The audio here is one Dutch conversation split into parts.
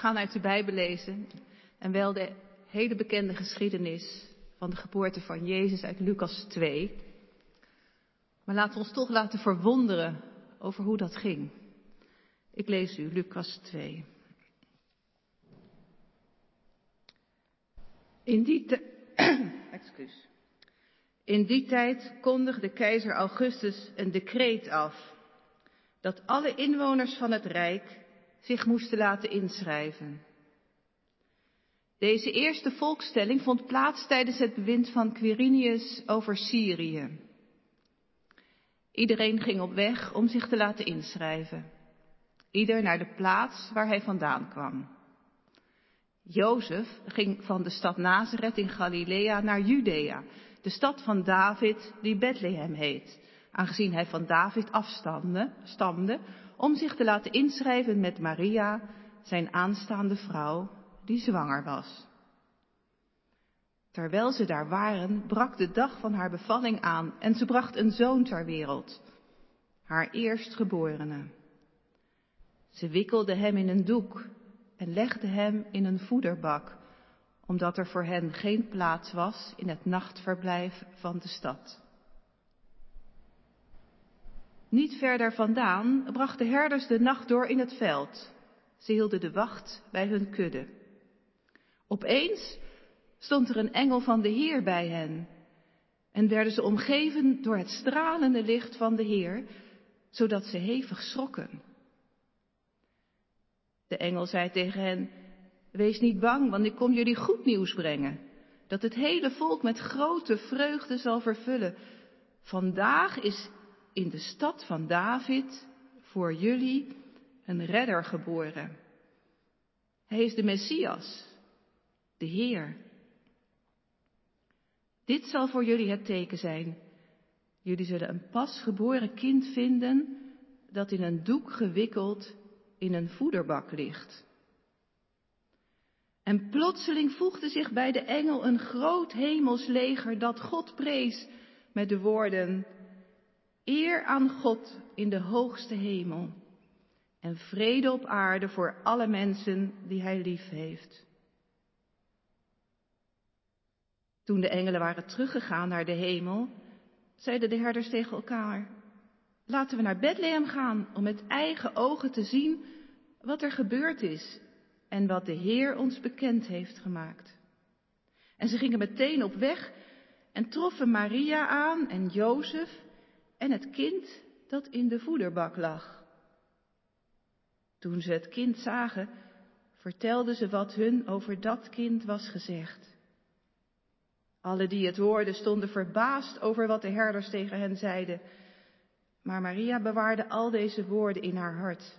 gaan uit de Bijbel lezen en wel de hele bekende geschiedenis van de geboorte van Jezus uit Lucas 2. Maar laten we ons toch laten verwonderen over hoe dat ging. Ik lees u Lucas 2. In die, In die tijd kondigde keizer Augustus een decreet af dat alle inwoners van het Rijk zich moesten laten inschrijven. Deze eerste volkstelling vond plaats tijdens het bewind van Quirinius over Syrië. Iedereen ging op weg om zich te laten inschrijven. Ieder naar de plaats waar hij vandaan kwam. Jozef ging van de stad Nazareth in Galilea naar Judea, de stad van David die Bethlehem heet, aangezien hij van David afstamde, stamde, om zich te laten inschrijven met Maria, zijn aanstaande vrouw, die zwanger was. Terwijl ze daar waren, brak de dag van haar bevalling aan en ze bracht een zoon ter wereld, haar eerstgeborene. Ze wikkelde hem in een doek en legde hem in een voederbak, omdat er voor hen geen plaats was in het nachtverblijf van de stad. Niet verder vandaan brachten herders de nacht door in het veld. Ze hielden de wacht bij hun kudde. Opeens stond er een engel van de Heer bij hen en werden ze omgeven door het stralende licht van de Heer, zodat ze hevig schrokken. De engel zei tegen hen, wees niet bang, want ik kom jullie goed nieuws brengen, dat het hele volk met grote vreugde zal vervullen. Vandaag is in de stad van David voor jullie een redder geboren. Hij is de Messias, de Heer. Dit zal voor jullie het teken zijn. Jullie zullen een pasgeboren kind vinden dat in een doek gewikkeld in een voederbak ligt. En plotseling voegde zich bij de engel een groot hemelsleger dat God prees met de woorden, Eer aan God in de hoogste hemel en vrede op aarde voor alle mensen die Hij lief heeft. Toen de engelen waren teruggegaan naar de hemel, zeiden de herders tegen elkaar, laten we naar Bethlehem gaan om met eigen ogen te zien wat er gebeurd is en wat de Heer ons bekend heeft gemaakt. En ze gingen meteen op weg en troffen Maria aan en Jozef en het kind dat in de voederbak lag. Toen ze het kind zagen, vertelden ze wat hun over dat kind was gezegd. Alle die het hoorden stonden verbaasd over wat de herders tegen hen zeiden. Maar Maria bewaarde al deze woorden in haar hart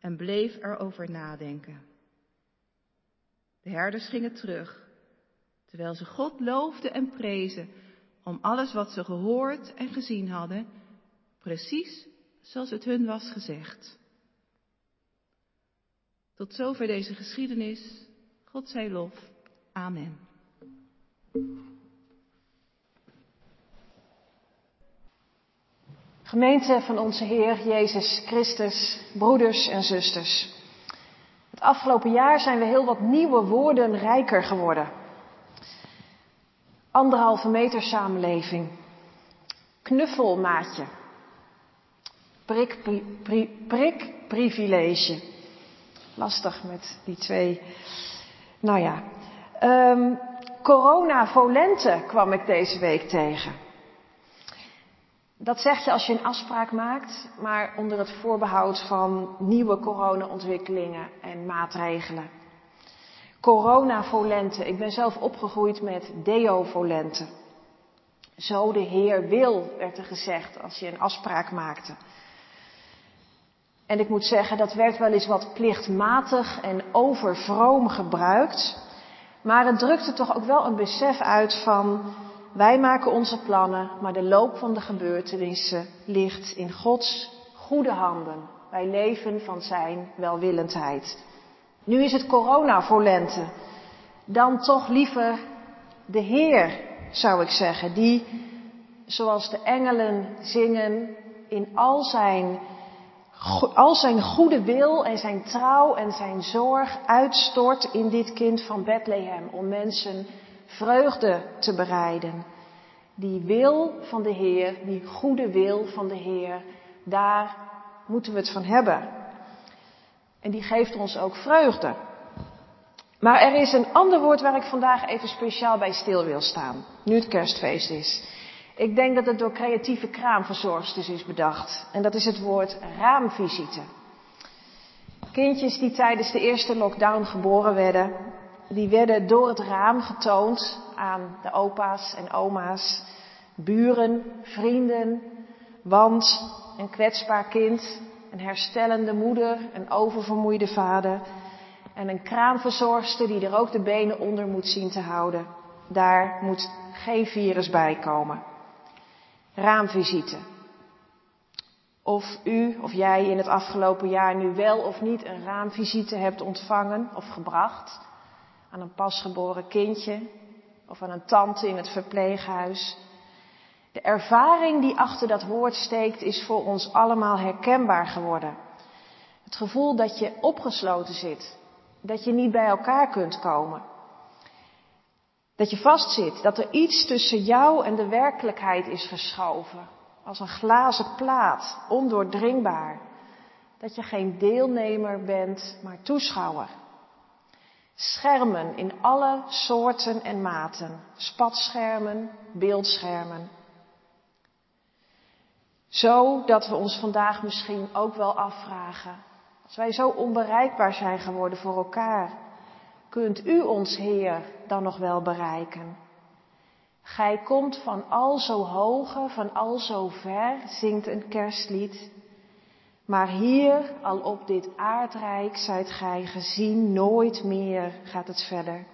en bleef erover nadenken. De herders gingen terug, terwijl ze God loofden en prezen om alles wat ze gehoord en gezien hadden, precies zoals het hun was gezegd. Tot zover deze geschiedenis. God zij lof. Amen. Gemeente van onze Heer Jezus Christus, broeders en zusters. Het afgelopen jaar zijn we heel wat nieuwe woorden rijker geworden. Anderhalve meter samenleving. Knuffelmaatje. Prik, prikprivilege. Lastig met die twee. Nou ja. Um, corona volente kwam ik deze week tegen. Dat zeg je als je een afspraak maakt, maar onder het voorbehoud van nieuwe corona-ontwikkelingen en maatregelen. Corona-volente. Ik ben zelf opgegroeid met deo-volente. Zo de Heer wil, werd er gezegd als je een afspraak maakte. En ik moet zeggen, dat werd wel eens wat plichtmatig en overvroom gebruikt. Maar het drukte toch ook wel een besef uit van wij maken onze plannen, maar de loop van de gebeurtenissen ligt in Gods goede handen. Wij leven van Zijn welwillendheid. Nu is het corona voor lente. Dan toch liever de Heer, zou ik zeggen, die, zoals de engelen zingen, in al zijn al zijn goede wil en zijn trouw en zijn zorg uitstort in dit kind van Bethlehem om mensen vreugde te bereiden. Die wil van de Heer, die goede wil van de Heer, daar moeten we het van hebben. En die geeft ons ook vreugde. Maar er is een ander woord waar ik vandaag even speciaal bij stil wil staan, nu het kerstfeest is. Ik denk dat het door creatieve kraamverzorgsters is bedacht. En dat is het woord raamvisite. Kindjes die tijdens de eerste lockdown geboren werden, die werden door het raam getoond aan de opa's en oma's, buren, vrienden, want een kwetsbaar kind, een herstellende moeder, een oververmoeide vader en een kraamverzorgster die er ook de benen onder moet zien te houden. Daar moet geen virus bij komen raamvisite. Of u of jij in het afgelopen jaar nu wel of niet een raamvisite hebt ontvangen of gebracht aan een pasgeboren kindje of aan een tante in het verpleeghuis. De ervaring die achter dat woord steekt is voor ons allemaal herkenbaar geworden. Het gevoel dat je opgesloten zit, dat je niet bij elkaar kunt komen. Dat je vastzit, dat er iets tussen jou en de werkelijkheid is geschoven. Als een glazen plaat, ondoordringbaar. Dat je geen deelnemer bent, maar toeschouwer. Schermen in alle soorten en maten. Spatschermen, beeldschermen. Zo dat we ons vandaag misschien ook wel afvragen. Als wij zo onbereikbaar zijn geworden voor elkaar kunt u ons, Heer, dan nog wel bereiken? Gij komt van al zo hoge, van al zo ver, zingt een kerstlied. Maar hier, al op dit aardrijk, zijt gij gezien, nooit meer gaat het verder.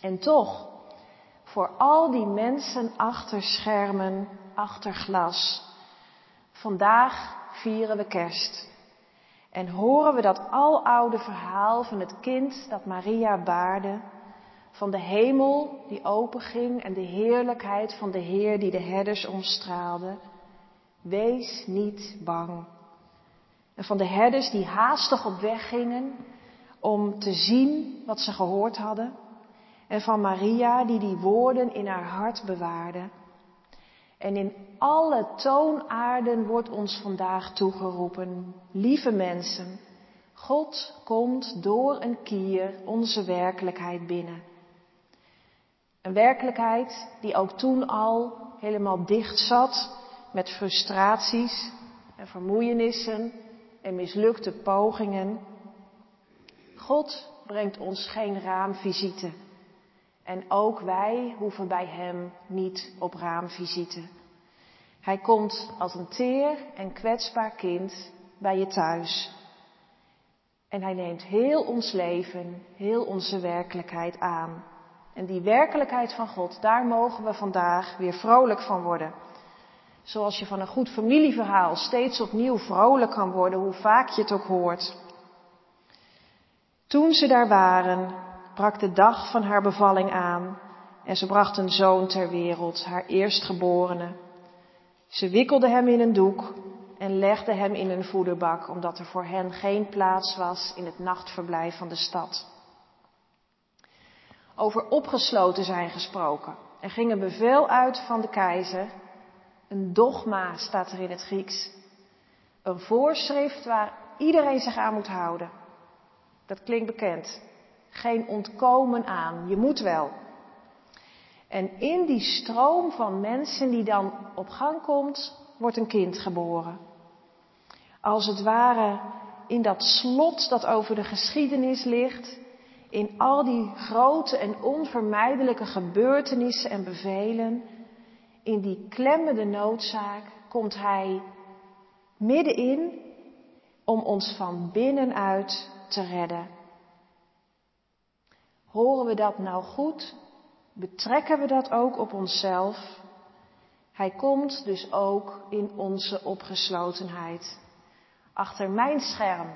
En toch, voor al die mensen achter schermen, achter glas, vandaag vieren we kerst. En horen we dat aloude verhaal van het kind dat Maria baarde, van de hemel die openging en de heerlijkheid van de Heer die de herders omstraalde. Wees niet bang. En van de herders die haastig op weg gingen om te zien wat ze gehoord hadden. En van Maria die die woorden in haar hart bewaarde en in alle toonaarden wordt ons vandaag toegeroepen, lieve mensen, God komt door een kier onze werkelijkheid binnen. Een werkelijkheid die ook toen al helemaal dicht zat met frustraties en vermoeienissen en mislukte pogingen. God brengt ons geen raamvisite. En ook wij hoeven bij Hem niet op raamvisite. Hij komt als een teer en kwetsbaar kind bij je thuis. En hij neemt heel ons leven, heel onze werkelijkheid aan. En die werkelijkheid van God, daar mogen we vandaag weer vrolijk van worden. Zoals je van een goed familieverhaal steeds opnieuw vrolijk kan worden, hoe vaak je het ook hoort. Toen ze daar waren, brak de dag van haar bevalling aan en ze bracht een zoon ter wereld, haar eerstgeborene. Ze wikkelde hem in een doek en legde hem in een voederbak, omdat er voor hen geen plaats was in het nachtverblijf van de stad. Over opgesloten zijn gesproken. Er ging een bevel uit van de keizer. Een dogma staat er in het Grieks. Een voorschrift waar iedereen zich aan moet houden. Dat klinkt bekend. Geen ontkomen aan. Je moet wel. En in die stroom van mensen die dan op gang komt, wordt een kind geboren. Als het ware in dat slot dat over de geschiedenis ligt, in al die grote en onvermijdelijke gebeurtenissen en bevelen, in die klemmende noodzaak, komt Hij middenin om ons van binnenuit te redden. Horen we dat nou goed? Betrekken we dat ook op onszelf? Hij komt dus ook in onze opgeslotenheid. Achter mijn scherm.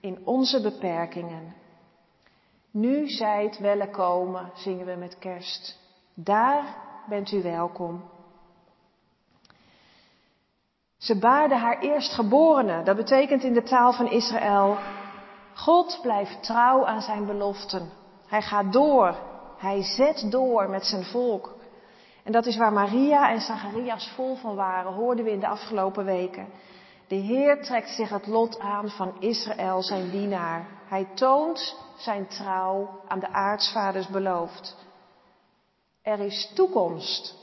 In onze beperkingen. Nu zijt welkom, zingen we met kerst. Daar bent u welkom. Ze baarde haar eerstgeborene. Dat betekent in de taal van Israël, God blijft trouw aan zijn beloften. Hij gaat door. Hij zet door met zijn volk. En dat is waar Maria en Zacharias vol van waren, hoorden we in de afgelopen weken. De Heer trekt zich het lot aan van Israël, zijn dienaar. Hij toont zijn trouw aan de aartsvaders beloofd. Er is toekomst.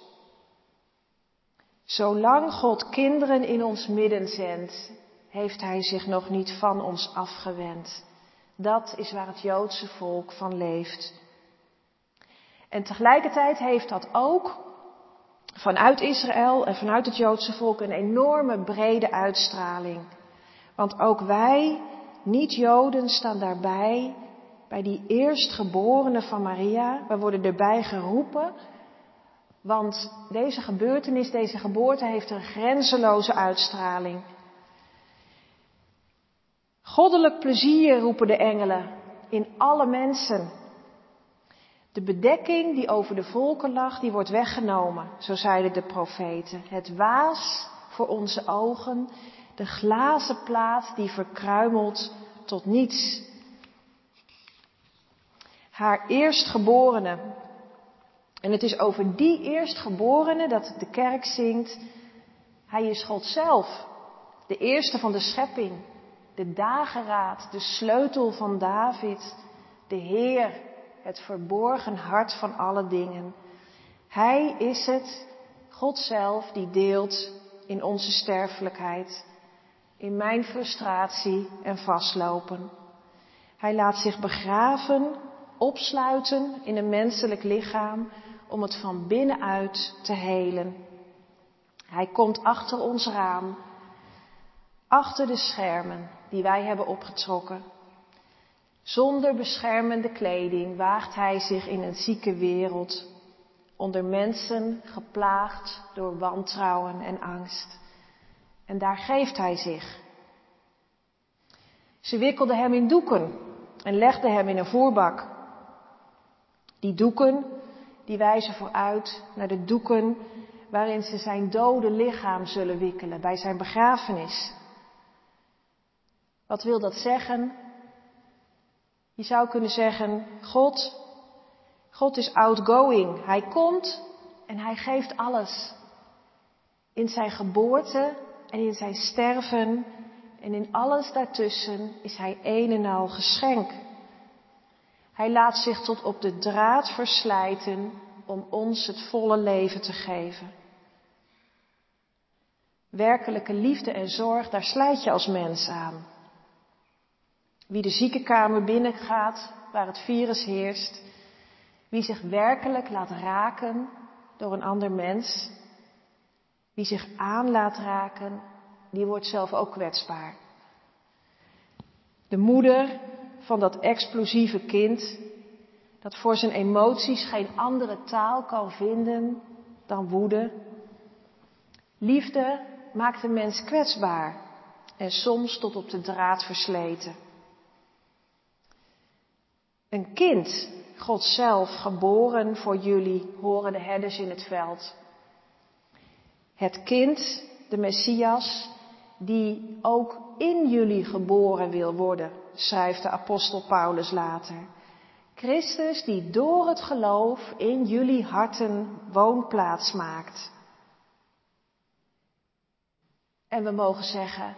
Zolang God kinderen in ons midden zendt, heeft Hij zich nog niet van ons afgewend. Dat is waar het Joodse volk van leeft. En tegelijkertijd heeft dat ook vanuit Israël en vanuit het Joodse volk een enorme brede uitstraling. Want ook wij, niet-Joden, staan daarbij, bij die eerstgeborene van Maria. We worden erbij geroepen, want deze gebeurtenis, deze geboorte heeft een grenzeloze uitstraling. Goddelijk plezier roepen de engelen in alle mensen. De bedekking die over de volken lag, die wordt weggenomen, zo zeiden de profeten. Het waas voor onze ogen, de glazen plaat die verkruimelt tot niets. Haar eerstgeborene. En het is over die eerstgeborene dat de kerk zingt. Hij is God zelf, de eerste van de schepping, de dageraad, de sleutel van David, de Heer, het verborgen hart van alle dingen. Hij is het, God zelf, die deelt in onze sterfelijkheid, in mijn frustratie en vastlopen. Hij laat zich begraven, opsluiten in een menselijk lichaam om het van binnenuit te helen. Hij komt achter ons raam, achter de schermen die wij hebben opgetrokken zonder beschermende kleding waagt hij zich in een zieke wereld, onder mensen geplaagd door wantrouwen en angst. En daar geeft hij zich. Ze wikkelde hem in doeken en legde hem in een voerbak. Die doeken, die wijzen vooruit naar de doeken waarin ze zijn dode lichaam zullen wikkelen bij zijn begrafenis. Wat wil dat zeggen? Je zou kunnen zeggen, God, God is outgoing. Hij komt en hij geeft alles. In zijn geboorte en in zijn sterven en in alles daartussen is hij een en al geschenk. Hij laat zich tot op de draad verslijten om ons het volle leven te geven. Werkelijke liefde en zorg, daar slijt je als mens aan. Wie de ziekenkamer binnengaat waar het virus heerst. Wie zich werkelijk laat raken door een ander mens. Wie zich aan laat raken, die wordt zelf ook kwetsbaar. De moeder van dat explosieve kind, dat voor zijn emoties geen andere taal kan vinden dan woede. Liefde maakt een mens kwetsbaar en soms tot op de draad versleten. Een kind, God zelf, geboren voor jullie, horen de herders in het veld. Het kind, de Messias, die ook in jullie geboren wil worden, schrijft de apostel Paulus later. Christus die door het geloof in jullie harten woonplaats maakt. En we mogen zeggen,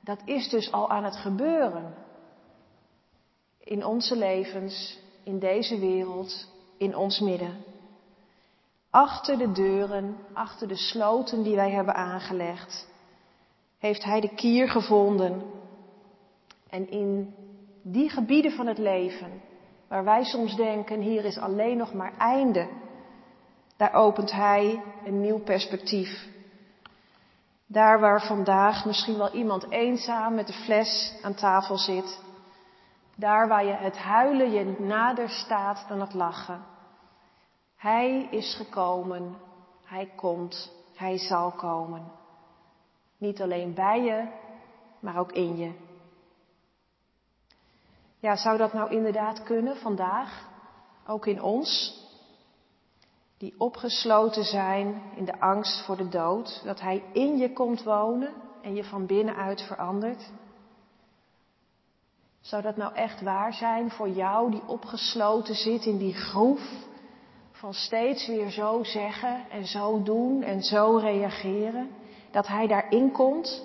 dat is dus al aan het gebeuren in onze levens, in deze wereld, in ons midden. Achter de deuren, achter de sloten die wij hebben aangelegd, heeft Hij de kier gevonden. En in die gebieden van het leven, waar wij soms denken, hier is alleen nog maar einde, daar opent Hij een nieuw perspectief. Daar waar vandaag misschien wel iemand eenzaam met de fles aan tafel zit, daar waar je het huilen je nader staat dan het lachen. Hij is gekomen, hij komt, hij zal komen. Niet alleen bij je, maar ook in je. Ja, zou dat nou inderdaad kunnen vandaag? Ook in ons? die opgesloten zijn in de angst voor de dood, dat Hij in je komt wonen en je van binnenuit verandert? Zou dat nou echt waar zijn voor jou die opgesloten zit in die groef van steeds weer zo zeggen en zo doen en zo reageren? Dat Hij daarin komt,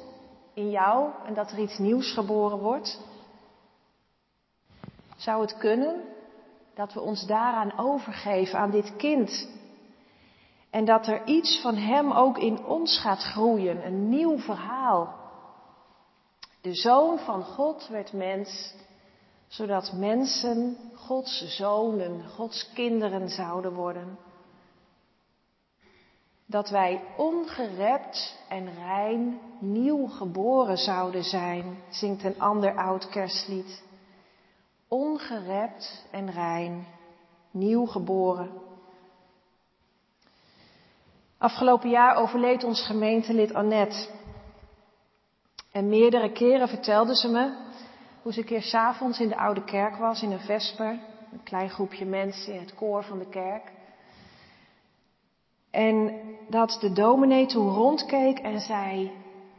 in jou, en dat er iets nieuws geboren wordt? Zou het kunnen dat we ons daaraan overgeven, aan dit kind? En dat er iets van Hem ook in ons gaat groeien, een nieuw verhaal. De Zoon van God werd mens, zodat mensen Gods zonen, Gods kinderen zouden worden. Dat wij ongerept en rein nieuw geboren zouden zijn, zingt een ander oud kerstlied. Ongerept en rein, nieuw geboren. Afgelopen jaar overleed ons gemeentelid Annette. En meerdere keren vertelde ze me hoe ze een keer s'avonds in de oude kerk was, in een vesper. Een klein groepje mensen in het koor van de kerk. En dat de dominee toen rondkeek en zei,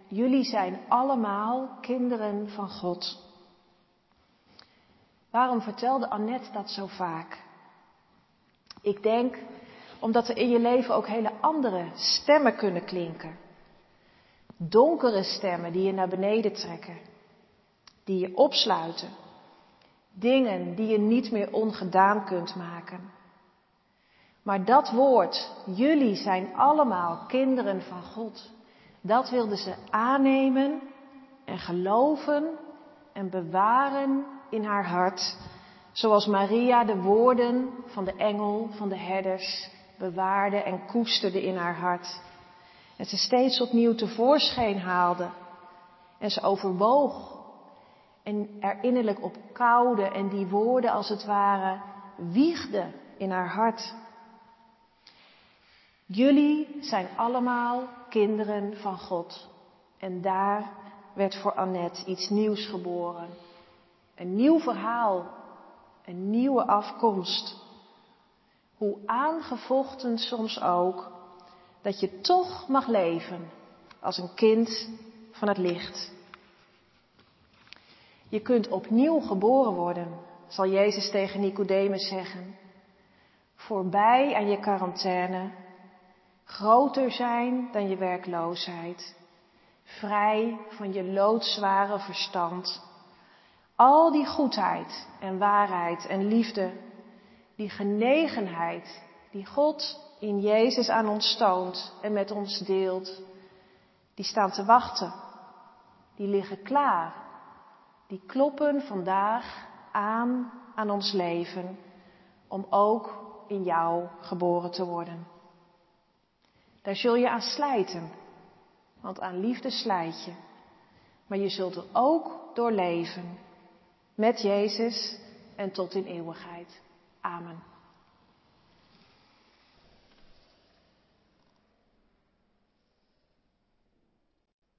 jullie zijn allemaal kinderen van God. Waarom vertelde Annette dat zo vaak? Ik denk omdat er in je leven ook hele andere stemmen kunnen klinken. Donkere stemmen die je naar beneden trekken, die je opsluiten. Dingen die je niet meer ongedaan kunt maken. Maar dat woord, jullie zijn allemaal kinderen van God, dat wilden ze aannemen en geloven en bewaren in haar hart, zoals Maria de woorden van de engel, van de herders bewaarde en koesterde in haar hart. En ze steeds opnieuw tevoorschijn haalde. En ze overwoog en er innerlijk op koude en die woorden als het ware wiegde in haar hart. Jullie zijn allemaal kinderen van God. En daar werd voor Annette iets nieuws geboren. Een nieuw verhaal, een nieuwe afkomst. Hoe aangevochten soms ook, dat je toch mag leven als een kind van het licht. Je kunt opnieuw geboren worden, zal Jezus tegen Nicodemus zeggen. Voorbij aan je quarantaine, groter zijn dan je werkloosheid, vrij van je loodzware verstand. Al die goedheid en waarheid en liefde, die genegenheid die God in Jezus aan ons toont en met ons deelt, die staan te wachten. Die liggen klaar. Die kloppen vandaag aan aan ons leven om ook in jou geboren te worden. Daar zul je aan slijten, want aan liefde slijt je. Maar je zult er ook door leven met Jezus en tot in eeuwigheid. Amen.